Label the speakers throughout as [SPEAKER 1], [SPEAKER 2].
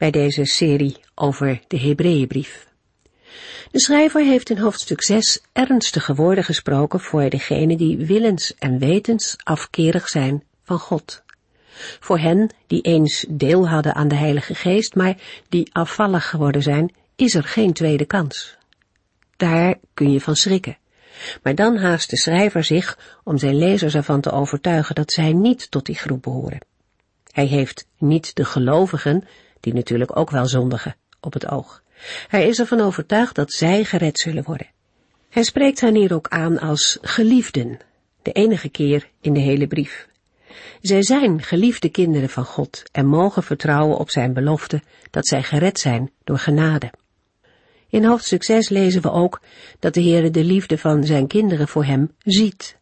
[SPEAKER 1] bij deze serie over de Hebreeënbrief. De schrijver heeft in hoofdstuk 6 ernstige woorden gesproken voor degenen die willens en wetens afkerig zijn van God. Voor hen die eens deel hadden aan de Heilige Geest, maar die afvallig geworden zijn, is er geen tweede kans. Daar kun je van schrikken. Maar dan haast de schrijver zich om zijn lezers ervan te overtuigen dat zij niet tot die groep behoren. Hij heeft niet de gelovigen, die natuurlijk ook wel zondigen, op het oog. Hij is ervan overtuigd dat zij gered zullen worden. Hij spreekt hen hier ook aan als geliefden, de enige keer in de hele brief. Zij zijn geliefde kinderen van God en mogen vertrouwen op zijn belofte dat zij gered zijn door genade. In hoofdstuk 6 lezen we ook dat de Heere de liefde van zijn kinderen voor hem ziet.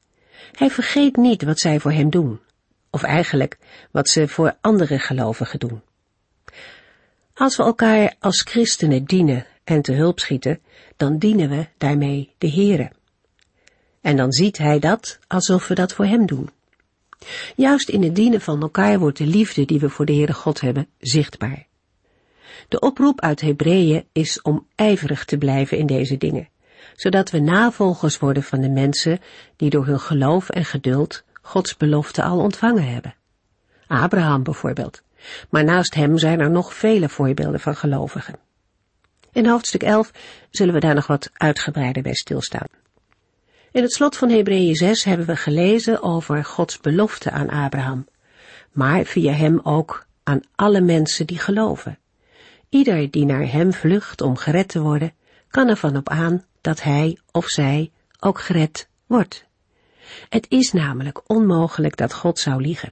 [SPEAKER 1] Hij vergeet niet wat zij voor hem doen, of eigenlijk wat ze voor andere gelovigen doen. Als we elkaar als christenen dienen en te hulp schieten, dan dienen we daarmee de Heere. En dan ziet hij dat alsof we dat voor hem doen. Juist in het dienen van elkaar wordt de liefde die we voor de Heere God hebben zichtbaar. De oproep uit Hebreeën is om ijverig te blijven in deze dingen, zodat we navolgers worden van de mensen die door hun geloof en geduld Gods belofte al ontvangen hebben. Abraham bijvoorbeeld. Maar naast hem zijn er nog vele voorbeelden van gelovigen. In hoofdstuk 11 zullen we daar nog wat uitgebreider bij stilstaan. In het slot van Hebreeën 6 hebben we gelezen over Gods belofte aan Abraham, maar via hem ook aan alle mensen die geloven. Ieder die naar hem vlucht om gered te worden, kan ervan op aan dat hij of zij ook gered wordt. Het is namelijk onmogelijk dat God zou liegen.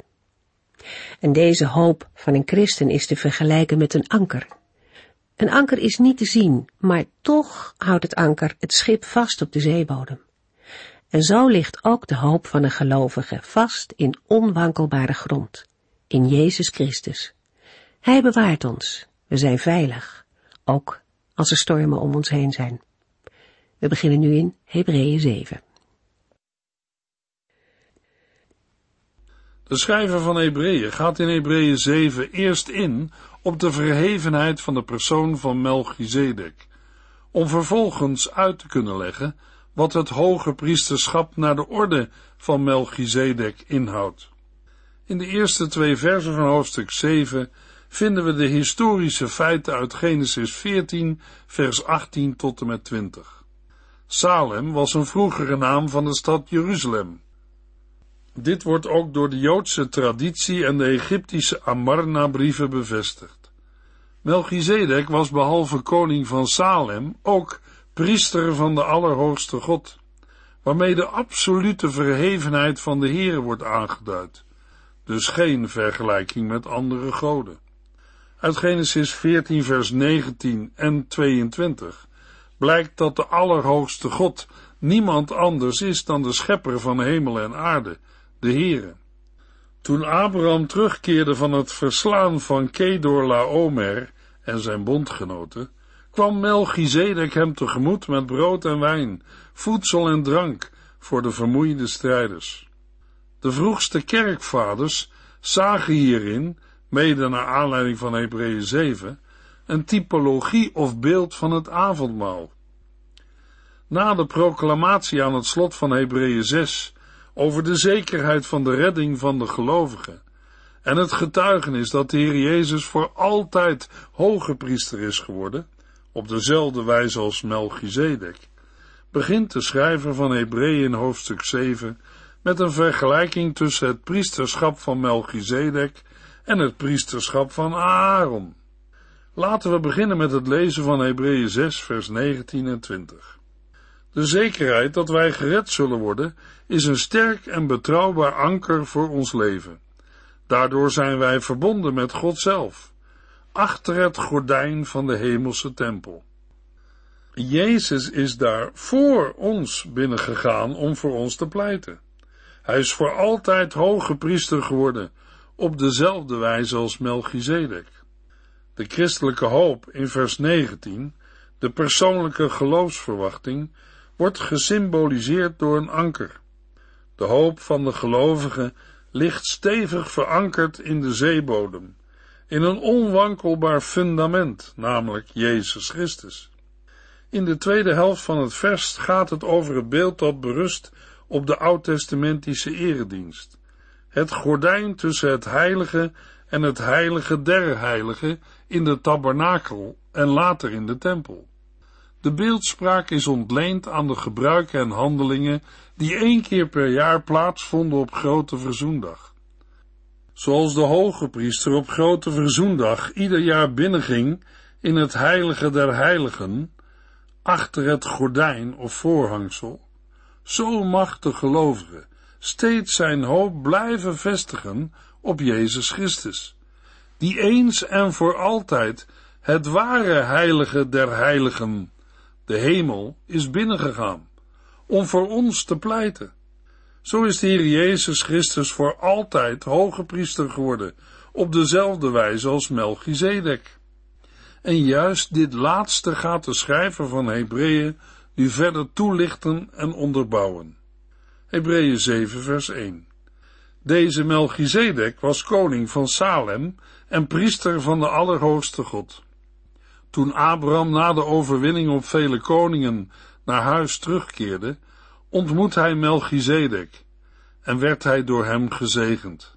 [SPEAKER 1] En deze hoop van een christen is te vergelijken met een anker. Een anker is niet te zien, maar toch houdt het anker het schip vast op de zeebodem. En zo ligt ook de hoop van een gelovige vast in onwankelbare grond, in Jezus Christus. Hij bewaart ons, we zijn veilig, ook als er stormen om ons heen zijn. We beginnen nu in Hebreeën 7.
[SPEAKER 2] De schrijver van Hebreeën gaat in Hebreeën 7 eerst in op de verhevenheid van de persoon van Melchizedek, om vervolgens uit te kunnen leggen wat het hoge priesterschap naar de orde van Melchizedek inhoudt. In de eerste twee versen van hoofdstuk 7 vinden we de historische feiten uit Genesis 14, vers 18 tot en met 20. Salem was een vroegere naam van de stad Jeruzalem. Dit wordt ook door de Joodse traditie en de Egyptische Amarna-brieven bevestigd. Melchizedek was behalve koning van Salem ook priester van de Allerhoogste God, waarmee de absolute verhevenheid van de Heere wordt aangeduid, dus geen vergelijking met andere goden. Uit Genesis 14 vers 19 en 22 blijkt dat de Allerhoogste God niemand anders is dan de schepper van hemel en aarde, de Heere. Toen Abraham terugkeerde van het verslaan van Kedor Laomer en zijn bondgenoten, kwam Melchizedek hem tegemoet met brood en wijn, voedsel en drank voor de vermoeide strijders. De vroegste kerkvaders zagen hierin, mede naar aanleiding van Hebreeën 7, een typologie of beeld van het avondmaal. Na de proclamatie aan het slot van Hebreeën 6 over de zekerheid van de redding van de gelovigen en het getuigenis dat de Heer Jezus voor altijd hoge priester is geworden, op dezelfde wijze als Melchizedek, begint de schrijver van Hebreeën hoofdstuk 7 met een vergelijking tussen het priesterschap van Melchizedek en het priesterschap van Aaron. Laten we beginnen met het lezen van Hebreeën 6, vers 19 en 20. De zekerheid dat wij gered zullen worden is een sterk en betrouwbaar anker voor ons leven. Daardoor zijn wij verbonden met God zelf. achter het gordijn van de hemelse tempel. Jezus is daar voor ons binnengegaan om voor ons te pleiten. Hij is voor altijd hoge priester geworden, op dezelfde wijze als Melchizedek. De christelijke hoop in vers 19, de persoonlijke geloofsverwachting, wordt gesymboliseerd door een anker. De hoop van de gelovigen ligt stevig verankerd in de zeebodem, in een onwankelbaar fundament, namelijk Jezus Christus. In de tweede helft van het vers gaat het over het beeld dat berust op de oud-testamentische eredienst. Het gordijn tussen het heilige en het heilige der heiligen in de tabernakel en later in de tempel. De beeldspraak is ontleend aan de gebruiken en handelingen die één keer per jaar plaatsvonden op Grote Verzoendag. Zoals de hoge priester op Grote Verzoendag ieder jaar binnenging in het heilige der heiligen, achter het gordijn of voorhangsel, zo mag de gelovige steeds zijn hoop blijven vestigen op Jezus Christus, die eens en voor altijd het ware heilige der heiligen, de hemel, is binnengegaan, om voor ons te pleiten. Zo is de Heer Jezus Christus voor altijd hoge priester geworden, op dezelfde wijze als Melchizedek. En juist dit laatste gaat de schrijver van Hebreeën nu verder toelichten en onderbouwen. Hebreeën 7 vers 1 Deze Melchizedek was koning van Salem en priester van de Allerhoogste God. Toen Abraham na de overwinning op vele koningen naar huis terugkeerde, ontmoet hij Melchizedek en werd hij door hem gezegend.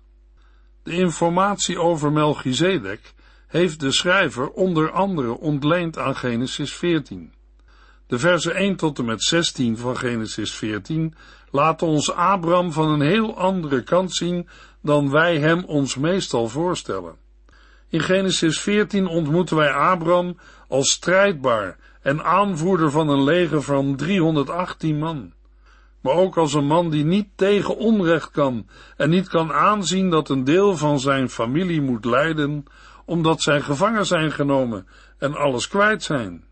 [SPEAKER 2] De informatie over Melchizedek heeft de schrijver onder andere ontleend aan Genesis 14. De versen 1 tot en met 16 van Genesis 14 laten ons Abraham van een heel andere kant zien dan wij hem ons meestal voorstellen. In Genesis 14 ontmoeten wij Abraham als strijdbaar en aanvoerder van een leger van 318 man. Maar ook als een man die niet tegen onrecht kan en niet kan aanzien dat een deel van zijn familie moet lijden, omdat zij gevangen zijn genomen en alles kwijt zijn.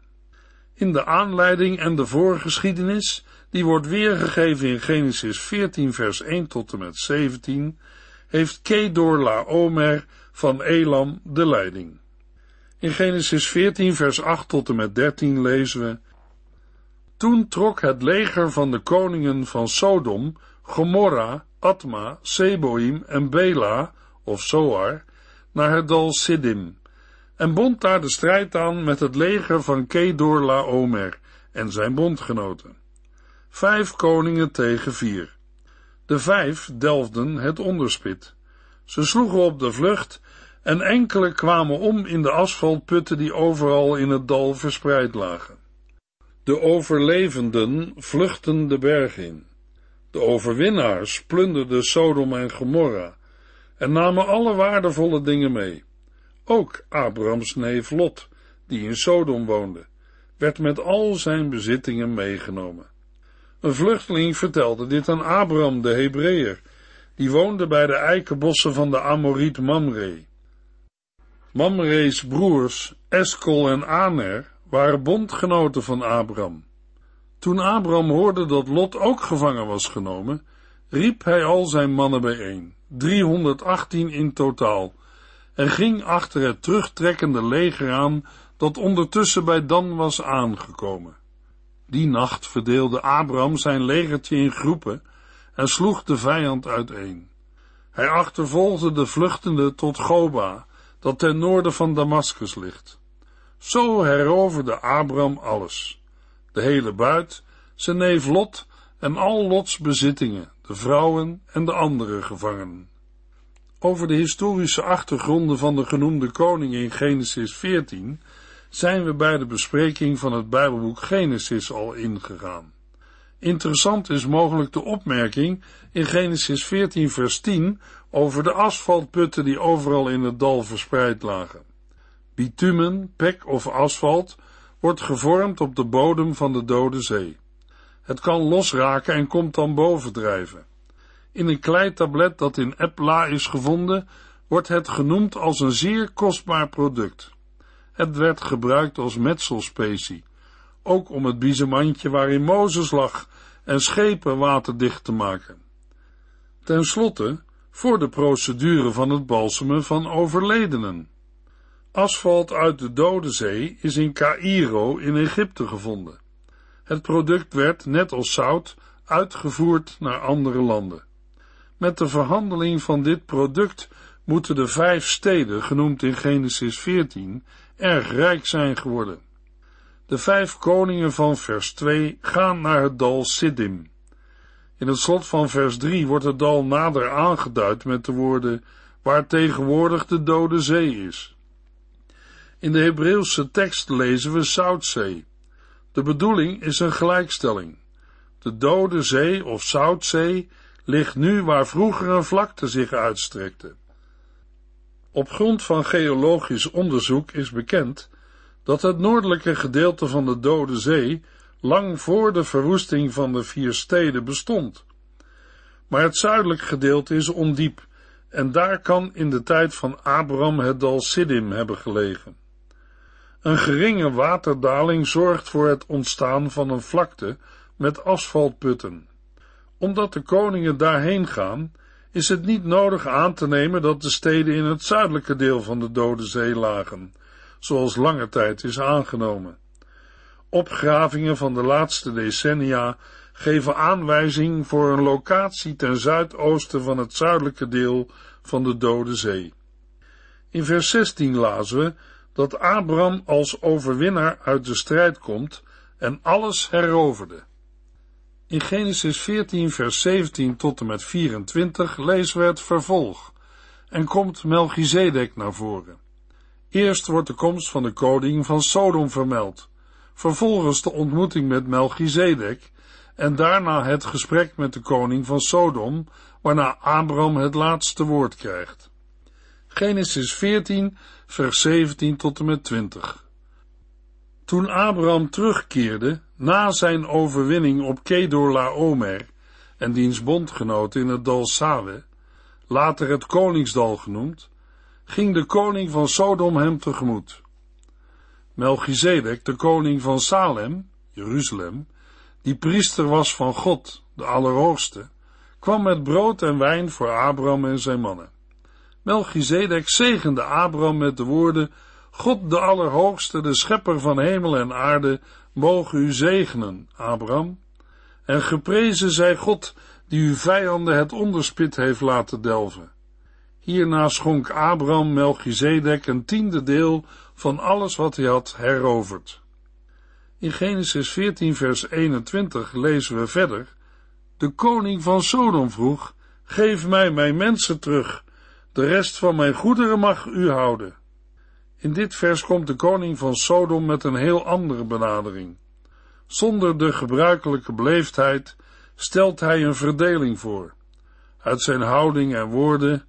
[SPEAKER 2] In de aanleiding en de voorgeschiedenis, die wordt weergegeven in Genesis 14 vers 1 tot en met 17, heeft Kedor Laomer van Elam de leiding. In Genesis 14 vers 8 tot en met 13 lezen we, Toen trok het leger van de koningen van Sodom, Gomorra, Atma, Seboim en Bela, of Zoar, naar het dal Siddim, en bond daar de strijd aan met het leger van Kedor Laomer en zijn bondgenoten. Vijf koningen tegen vier. De vijf delfden het onderspit. Ze sloegen op de vlucht en enkele kwamen om in de asfaltputten die overal in het dal verspreid lagen. De overlevenden vluchtten de berg in. De overwinnaars plunderden Sodom en Gomorra en namen alle waardevolle dingen mee. Ook Abrahams neef Lot, die in Sodom woonde, werd met al zijn bezittingen meegenomen. Een vluchteling vertelde dit aan Abraham de Hebreeër, die woonde bij de eikenbossen van de Amoriet Mamre. Mamre's broers, Eskol en Aner, waren bondgenoten van Abraham. Toen Abraham hoorde dat Lot ook gevangen was genomen, riep hij al zijn mannen bijeen, 318 in totaal, en ging achter het terugtrekkende leger aan dat ondertussen bij Dan was aangekomen. Die nacht verdeelde Abraham zijn legertje in groepen en sloeg de vijand uiteen. Hij achtervolgde de vluchtende tot Goba, dat ten noorden van Damascus ligt. Zo heroverde Abraham alles, de hele buit, zijn neef Lot en al Lots bezittingen, de vrouwen en de andere gevangenen. Over de historische achtergronden van de genoemde koning in Genesis 14 zijn we bij de bespreking van het Bijbelboek Genesis al ingegaan. Interessant is mogelijk de opmerking in Genesis 14 vers 10 over de asfaltputten die overal in het dal verspreid lagen. Bitumen, pek of asfalt wordt gevormd op de bodem van de Dode Zee. Het kan losraken en komt dan bovendrijven. In een kleitablet dat in Epla is gevonden, wordt het genoemd als een zeer kostbaar product. Het werd gebruikt als metselspecie, ook om het biezenmandje waarin Mozes lag en schepen waterdicht te maken. Ten slotte voor de procedure van het balsemen van overledenen. Asfalt uit de Dode Zee is in Cairo in Egypte gevonden. Het product werd, net als zout, uitgevoerd naar andere landen. Met de verhandeling van dit product moeten de vijf steden, genoemd in Genesis 14, erg rijk zijn geworden. De vijf koningen van vers 2 gaan naar het dal Siddim. In het slot van vers 3 wordt het dal nader aangeduid met de woorden waar tegenwoordig de Dode Zee is. In de Hebreeuwse tekst lezen we Zoutzee. De bedoeling is een gelijkstelling. De Dode Zee of Zoutzee ligt nu waar vroeger een vlakte zich uitstrekte. Op grond van geologisch onderzoek is bekend dat het noordelijke gedeelte van de Dode Zee lang voor de verwoesting van de vier steden bestond. Maar het zuidelijk gedeelte is ondiep en daar kan in de tijd van Abraham het dal Siddim hebben gelegen. Een geringe waterdaling zorgt voor het ontstaan van een vlakte met asfaltputten. Omdat de koningen daarheen gaan, is het niet nodig aan te nemen dat de steden in het zuidelijke deel van de Dode Zee lagen, zoals lange tijd is aangenomen. Opgravingen van de laatste decennia geven aanwijzing voor een locatie ten zuidoosten van het zuidelijke deel van de Dode Zee. In vers 16 lazen we dat Abraham als overwinnaar uit de strijd komt en alles heroverde. In Genesis 14, vers 17 tot en met 24 lezen we het vervolg en komt Melchizedek naar voren. Eerst wordt de komst van de koning van Sodom vermeld, vervolgens de ontmoeting met Melchizedek en daarna het gesprek met de koning van Sodom, waarna Abraham het laatste woord krijgt. Genesis 14, vers 17 tot en met 20. Toen Abraham terugkeerde, na zijn overwinning op Kedor Laomer en diens bondgenoten in het dal Sawe, later het koningsdal genoemd, ging de koning van Sodom hem tegemoet. Melchizedek, de koning van Salem, Jeruzalem, die priester was van God, de Allerhoogste, kwam met brood en wijn voor Abraham en zijn mannen. Melchizedek zegende Abraham met de woorden, God de Allerhoogste, de schepper van hemel en aarde, mogen u zegenen, Abraham. En geprezen zij God, die uw vijanden het onderspit heeft laten delven. Hierna schonk Abraham Melchizedek een tiende deel van alles wat hij had heroverd. In Genesis 14 vers 21 lezen we verder, de koning van Sodom vroeg, geef mij mijn mensen terug, de rest van mijn goederen mag u houden. In dit vers komt de koning van Sodom met een heel andere benadering. Zonder de gebruikelijke beleefdheid stelt hij een verdeling voor. Uit zijn houding en woorden,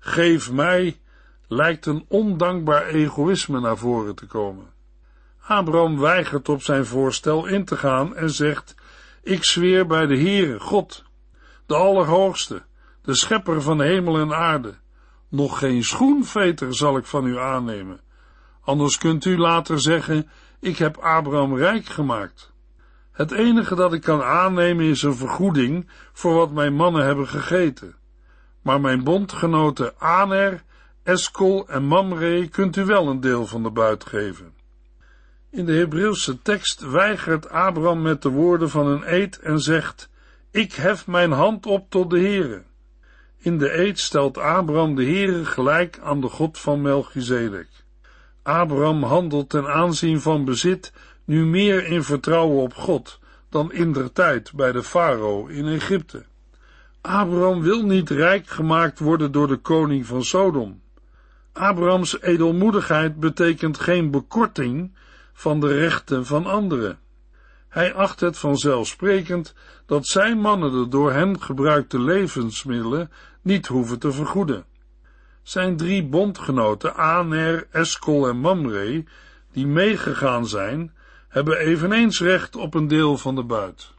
[SPEAKER 2] geef mij, lijkt een ondankbaar egoïsme naar voren te komen. Abraham weigert op zijn voorstel in te gaan en zegt, ik zweer bij de Heere, God, de Allerhoogste, de Schepper van hemel en aarde, nog geen schoenveter zal ik van u aannemen. Anders kunt u later zeggen, ik heb Abraham rijk gemaakt. Het enige dat ik kan aannemen is een vergoeding voor wat mijn mannen hebben gegeten. Maar mijn bondgenoten Aner, Eskol en Mamre kunt u wel een deel van de buit geven. In de Hebreeuwse tekst weigert Abraham met de woorden van een eed en zegt, ik hef mijn hand op tot de Heere. In de eed stelt Abraham de Heere gelijk aan de God van Melchizedek. Abraham handelt ten aanzien van bezit nu meer in vertrouwen op God dan in der tijd bij de farao in Egypte. Abraham wil niet rijk gemaakt worden door de koning van Sodom. Abrahams edelmoedigheid betekent geen bekorting van de rechten van anderen. Hij acht het vanzelfsprekend dat zijn mannen de door hen gebruikte levensmiddelen niet hoeven te vergoeden. Zijn drie bondgenoten Aner, Eskol en Mamre, die meegegaan zijn, hebben eveneens recht op een deel van de buit.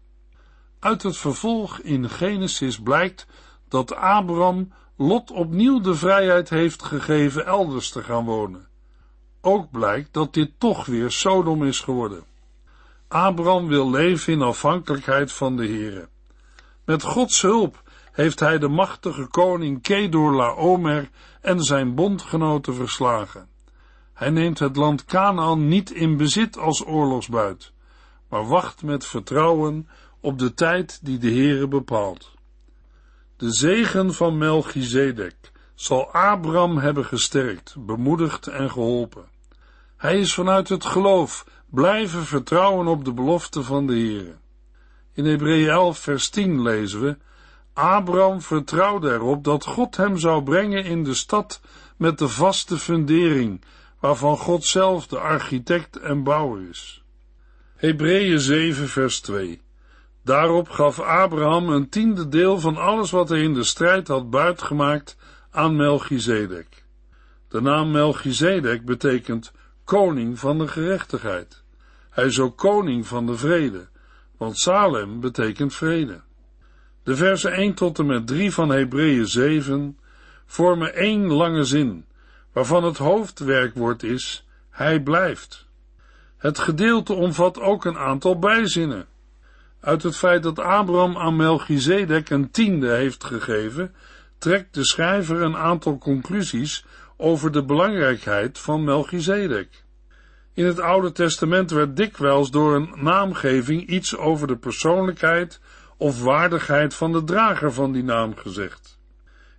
[SPEAKER 2] Uit het vervolg in Genesis blijkt dat Abraham Lot opnieuw de vrijheid heeft gegeven elders te gaan wonen. Ook blijkt dat dit toch weer Sodom is geworden. Abraham wil leven in afhankelijkheid van de Heere. Met Gods hulp heeft hij de machtige koning Kedor Laomer en zijn bondgenoten verslagen. Hij neemt het land Canaan niet in bezit als oorlogsbuit, maar wacht met vertrouwen op de tijd die de Heere bepaalt. De zegen van Melchizedek zal Abraham hebben gesterkt, bemoedigd en geholpen. Hij is vanuit het geloof blijven vertrouwen op de belofte van de Heere. In Hebreeën 11 vers 10 lezen we, Abraham vertrouwde erop dat God hem zou brengen in de stad met de vaste fundering, waarvan God zelf de architect en bouwer is. Hebreeën 7 vers 2 Daarop gaf Abraham een tiende deel van alles wat hij in de strijd had buitgemaakt aan Melchizedek. De naam Melchizedek betekent koning van de gerechtigheid. Hij is ook koning van de vrede, want Salem betekent vrede. De versen 1 tot en met 3 van Hebreeën 7 vormen één lange zin, waarvan het hoofdwerkwoord is, hij blijft. Het gedeelte omvat ook een aantal bijzinnen. Uit het feit dat Abraham aan Melchizedek een tiende heeft gegeven, trekt de schrijver een aantal conclusies over de belangrijkheid van Melchizedek. In het Oude Testament werd dikwijls door een naamgeving iets over de persoonlijkheid of waardigheid van de drager van die naam gezegd.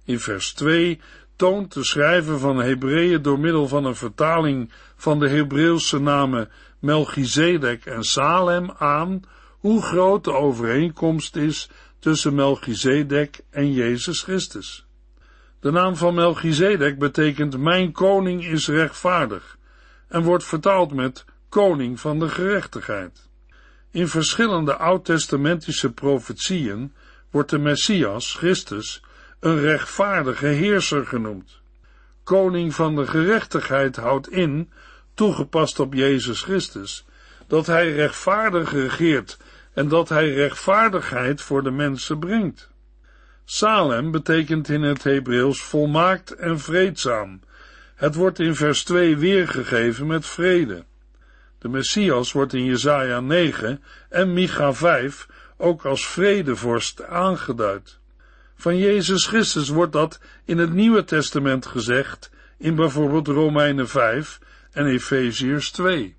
[SPEAKER 2] In vers 2 toont de schrijver van Hebreeën door middel van een vertaling van de Hebreeuwse namen Melchizedek en Salem aan hoe groot de overeenkomst is tussen Melchizedek en Jezus Christus. De naam van Melchizedek betekent mijn koning is rechtvaardig en wordt vertaald met koning van de gerechtigheid. In verschillende oud-testamentische profetieën wordt de Messias, Christus, een rechtvaardige heerser genoemd. Koning van de gerechtigheid houdt in, toegepast op Jezus Christus, dat hij rechtvaardig regeert en dat hij rechtvaardigheid voor de mensen brengt. Salem betekent in het Hebreeuws volmaakt en vreedzaam. Het wordt in vers 2 weergegeven met vrede. De Messias wordt in Jesaja 9 en Micha 5 ook als vredevorst aangeduid. Van Jezus Christus wordt dat in het Nieuwe Testament gezegd in bijvoorbeeld Romeinen 5 en Efeziërs 2.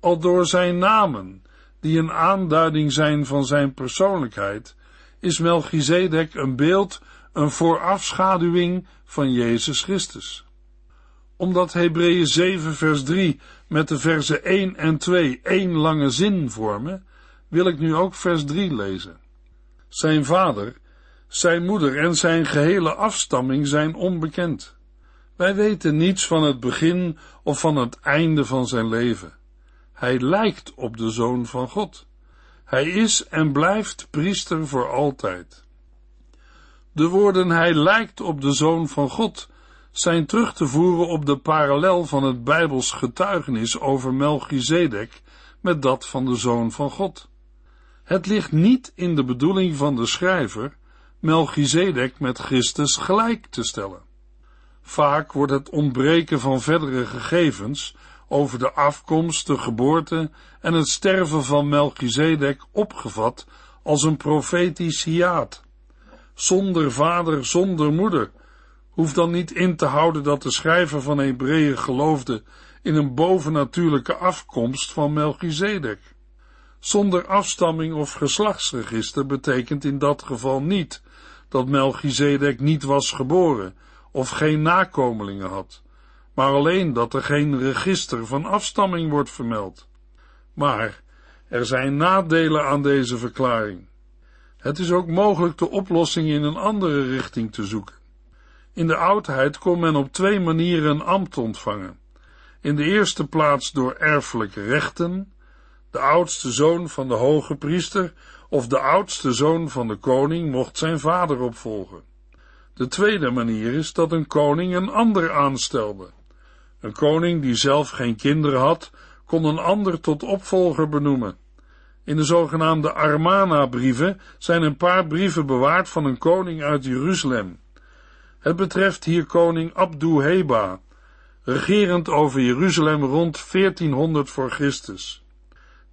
[SPEAKER 2] Al door zijn namen, die een aanduiding zijn van zijn persoonlijkheid, is Melchizedek een beeld, een voorafschaduwing van Jezus Christus. Omdat Hebreeën 7 vers 3 met de versen 1 en 2 één lange zin vormen, wil ik nu ook vers 3 lezen. Zijn vader, zijn moeder en zijn gehele afstamming zijn onbekend. Wij weten niets van het begin of van het einde van zijn leven. Hij lijkt op de Zoon van God. Hij is en blijft priester voor altijd. De woorden hij lijkt op de Zoon van God zijn terug te voeren op de parallel van het Bijbels getuigenis over Melchizedek met dat van de Zoon van God. Het ligt niet in de bedoeling van de schrijver Melchizedek met Christus gelijk te stellen. Vaak wordt het ontbreken van verdere gegevens over de afkomst, de geboorte en het sterven van Melchizedek opgevat als een profetisch hiaat. Zonder vader, zonder moeder, hoeft dan niet in te houden dat de schrijver van Hebreeën geloofde in een bovennatuurlijke afkomst van Melchizedek. Zonder afstamming of geslachtsregister betekent in dat geval niet dat Melchizedek niet was geboren of geen nakomelingen had maar alleen dat er geen register van afstamming wordt vermeld. Maar er zijn nadelen aan deze verklaring. Het is ook mogelijk de oplossing in een andere richting te zoeken. In de oudheid kon men op twee manieren een ambt ontvangen. In de eerste plaats door erfelijke rechten, de oudste zoon van de hoge priester of de oudste zoon van de koning mocht zijn vader opvolgen. De tweede manier is dat een koning een ander aanstelde. Een koning die zelf geen kinderen had, kon een ander tot opvolger benoemen. In de zogenaamde Armana-brieven zijn een paar brieven bewaard van een koning uit Jeruzalem. Het betreft hier koning Abdu Heba, regerend over Jeruzalem rond 1400 voor Christus.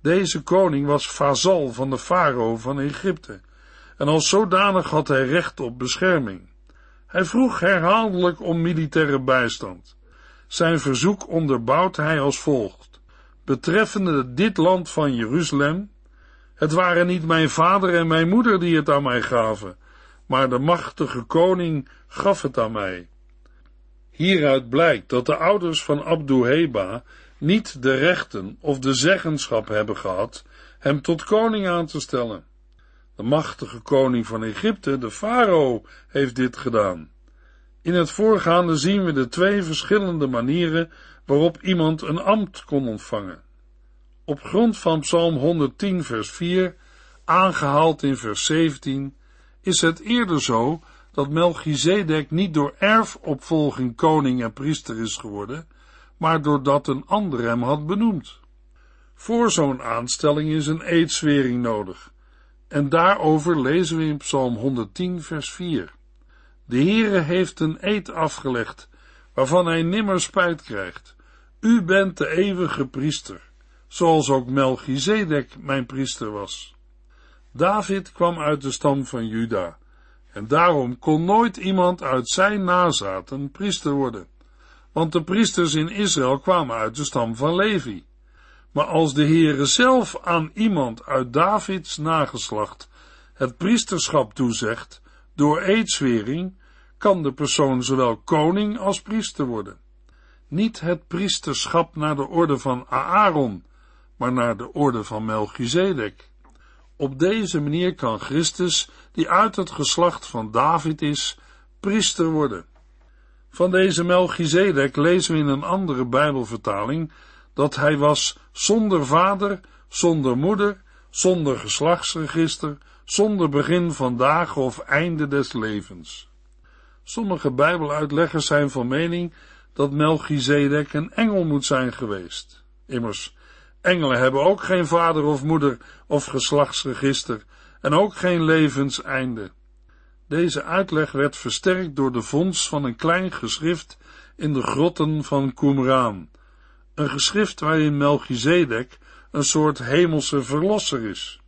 [SPEAKER 2] Deze koning was vazal van de farao van Egypte en als zodanig had hij recht op bescherming. Hij vroeg herhaaldelijk om militaire bijstand. Zijn verzoek onderbouwt hij als volgt. Betreffende dit land van Jeruzalem, het waren niet mijn vader en mijn moeder die het aan mij gaven, maar de machtige koning gaf het aan mij. Hieruit blijkt dat de ouders van Abdu Heba niet de rechten of de zeggenschap hebben gehad hem tot koning aan te stellen. De machtige koning van Egypte, de farao, heeft dit gedaan. In het voorgaande zien we de twee verschillende manieren waarop iemand een ambt kon ontvangen. Op grond van Psalm 110, vers 4, aangehaald in vers 17, is het eerder zo dat Melchizedek niet door erfopvolging koning en priester is geworden, maar doordat een ander hem had benoemd. Voor zo'n aanstelling is een eedswering nodig, en daarover lezen we in Psalm 110, vers 4. De Heere heeft een eed afgelegd, waarvan hij nimmer spijt krijgt. U bent de eeuwige priester, zoals ook Melchizedek mijn priester was. David kwam uit de stam van Juda, en daarom kon nooit iemand uit zijn nazaten priester worden, want de priesters in Israël kwamen uit de stam van Levi. Maar als de Heere zelf aan iemand uit Davids nageslacht het priesterschap toezegt, door eedswering, kan de persoon zowel koning als priester worden. Niet het priesterschap naar de orde van Aaron, maar naar de orde van Melchizedek. Op deze manier kan Christus, die uit het geslacht van David is, priester worden. Van deze Melchizedek lezen we in een andere Bijbelvertaling dat hij was zonder vader, zonder moeder, zonder geslachtsregister, zonder begin van dagen of einde des levens. Sommige Bijbeluitleggers zijn van mening dat Melchizedek een engel moet zijn geweest. Immers, engelen hebben ook geen vader of moeder of geslachtsregister en ook geen levenseinde. Deze uitleg werd versterkt door de vondst van een klein geschrift in de grotten van Qumran, een geschrift waarin Melchizedek een soort hemelse verlosser is.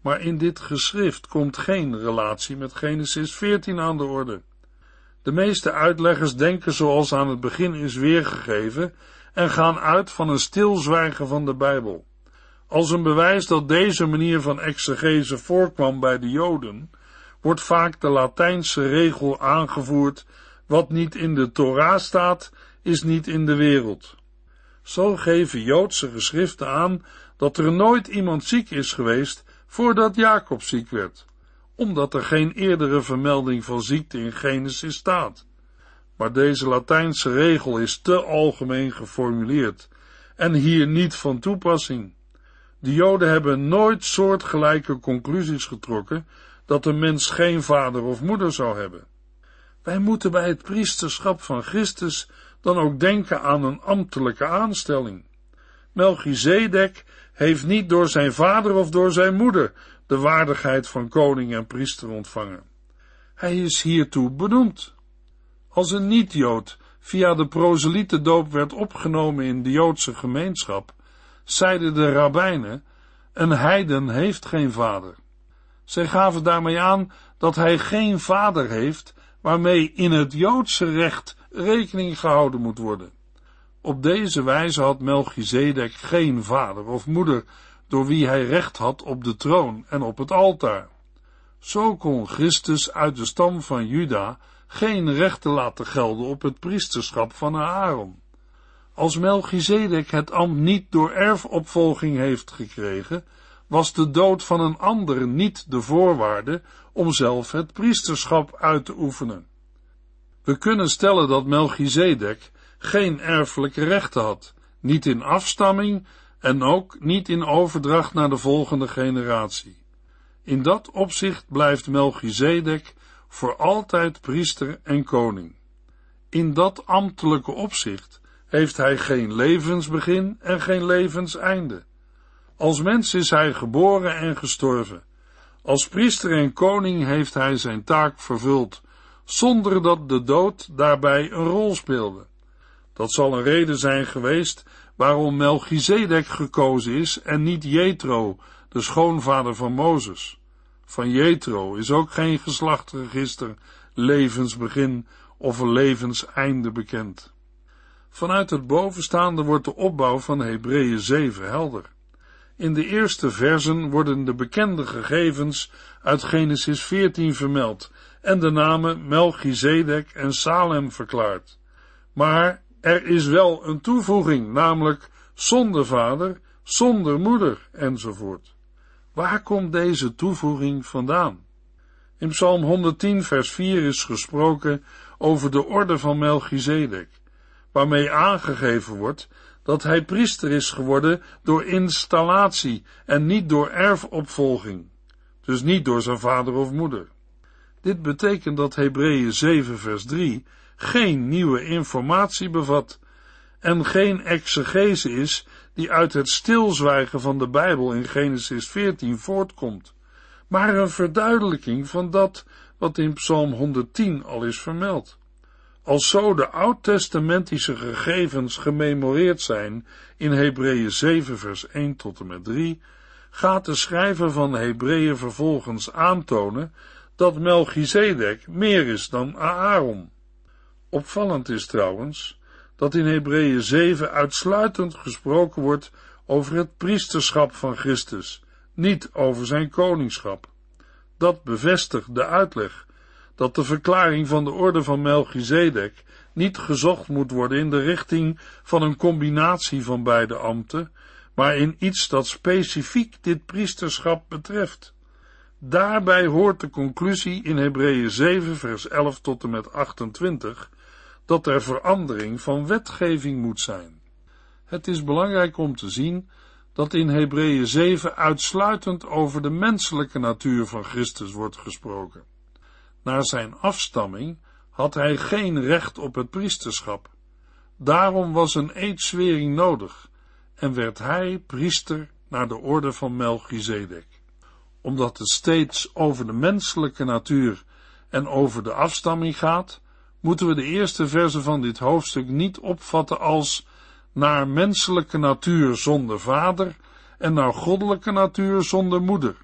[SPEAKER 2] Maar in dit geschrift komt geen relatie met Genesis 14 aan de orde. De meeste uitleggers denken zoals aan het begin is weergegeven en gaan uit van een stilzwijgen van de Bijbel. Als een bewijs dat deze manier van exegese voorkwam bij de Joden, wordt vaak de Latijnse regel aangevoerd: wat niet in de Torah staat, is niet in de wereld. Zo geven Joodse geschriften aan dat er nooit iemand ziek is geweest voordat Jacob ziek werd omdat er geen eerdere vermelding van ziekte in Genesis staat. Maar deze Latijnse regel is te algemeen geformuleerd en hier niet van toepassing. De Joden hebben nooit soortgelijke conclusies getrokken dat een mens geen vader of moeder zou hebben. Wij moeten bij het priesterschap van Christus dan ook denken aan een ambtelijke aanstelling. Melchizedek heeft niet door zijn vader of door zijn moeder de waardigheid van koning en priester ontvangen. Hij is hiertoe benoemd. Als een niet-Jood via de proselietendoop werd opgenomen in de Joodse gemeenschap, zeiden de rabbijnen, een heiden heeft geen vader. Zij gaven daarmee aan dat hij geen vader heeft, waarmee in het Joodse recht rekening gehouden moet worden. Op deze wijze had Melchizedek geen vader of moeder door wie hij recht had op de troon en op het altaar. Zo kon Christus uit de stam van Juda geen rechten laten gelden op het priesterschap van Aaron. Als Melchizedek het ambt niet door erfopvolging heeft gekregen, was de dood van een ander niet de voorwaarde om zelf het priesterschap uit te oefenen. We kunnen stellen dat Melchizedek geen erfelijke rechten had, niet in afstamming en ook niet in overdracht naar de volgende generatie. In dat opzicht blijft Melchizedek voor altijd priester en koning. In dat ambtelijke opzicht heeft hij geen levensbegin en geen levenseinde. Als mens is hij geboren en gestorven. Als priester en koning heeft hij zijn taak vervuld, zonder dat de dood daarbij een rol speelde. Dat zal een reden zijn geweest waarom Melchizedek gekozen is en niet Jethro, de schoonvader van Mozes. Van Jethro is ook geen geslachtregister, levensbegin of levenseinde bekend. Vanuit het bovenstaande wordt de opbouw van Hebreeën 7 helder. In de eerste versen worden de bekende gegevens uit Genesis 14 vermeld en de namen Melchizedek en Salem verklaard. Maar er is wel een toevoeging, namelijk zonder vader, zonder moeder enzovoort. Waar komt deze toevoeging vandaan? In Psalm 110 vers 4 is gesproken over de orde van Melchizedek, waarmee aangegeven wordt dat hij priester is geworden door installatie en niet door erfopvolging, dus niet door zijn vader of moeder. Dit betekent dat Hebreeën 7 vers 3 geen nieuwe informatie bevat en geen exegese is die uit het stilzwijgen van de Bijbel in Genesis 14 voortkomt, maar een verduidelijking van dat wat in Psalm 110 al is vermeld. Als zo de oud-testamentische gegevens gememoreerd zijn in Hebreeën 7 vers 1 tot en met 3, gaat de schrijver van Hebreeën vervolgens aantonen dat Melchizedek meer is dan Aaron. Opvallend is trouwens dat in Hebreeën 7 uitsluitend gesproken wordt over het priesterschap van Christus, niet over zijn koningschap. Dat bevestigt de uitleg dat de verklaring van de orde van Melchizedek niet gezocht moet worden in de richting van een combinatie van beide ambten, maar in iets dat specifiek dit priesterschap betreft. Daarbij hoort de conclusie in Hebreeën 7 vers 11 tot en met 28 dat er verandering van wetgeving moet zijn. Het is belangrijk om te zien dat in Hebreeën 7 uitsluitend over de menselijke natuur van Christus wordt gesproken. Naar zijn afstamming had hij geen recht op het priesterschap. Daarom was een eedswering nodig en werd hij priester naar de orde van Melchizedek. Omdat het steeds over de menselijke natuur en over de afstamming gaat, moeten we de eerste verse van dit hoofdstuk niet opvatten als naar menselijke natuur zonder vader en naar goddelijke natuur zonder moeder.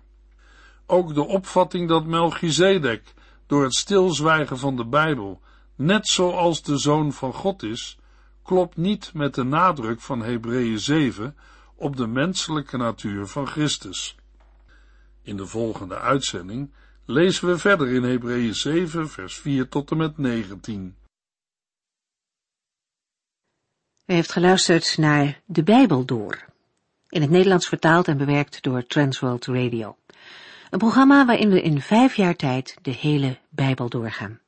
[SPEAKER 2] Ook de opvatting dat Melchizedek door het stilzwijgen van de Bijbel net zoals de zoon van God is, klopt niet met de nadruk van Hebreeën 7 op de menselijke natuur van Christus. In de volgende uitzending lezen we verder in Hebreeën 7, vers 4 tot en met 19.
[SPEAKER 1] U heeft geluisterd naar De Bijbel Door, in het Nederlands vertaald en bewerkt door Transworld Radio. Een programma waarin we in vijf jaar tijd de hele Bijbel doorgaan.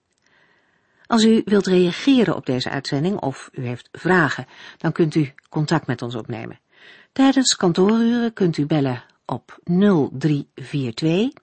[SPEAKER 1] Als u wilt reageren op deze uitzending of u heeft vragen, dan kunt u contact met ons opnemen. Tijdens kantooruren kunt u bellen op 0342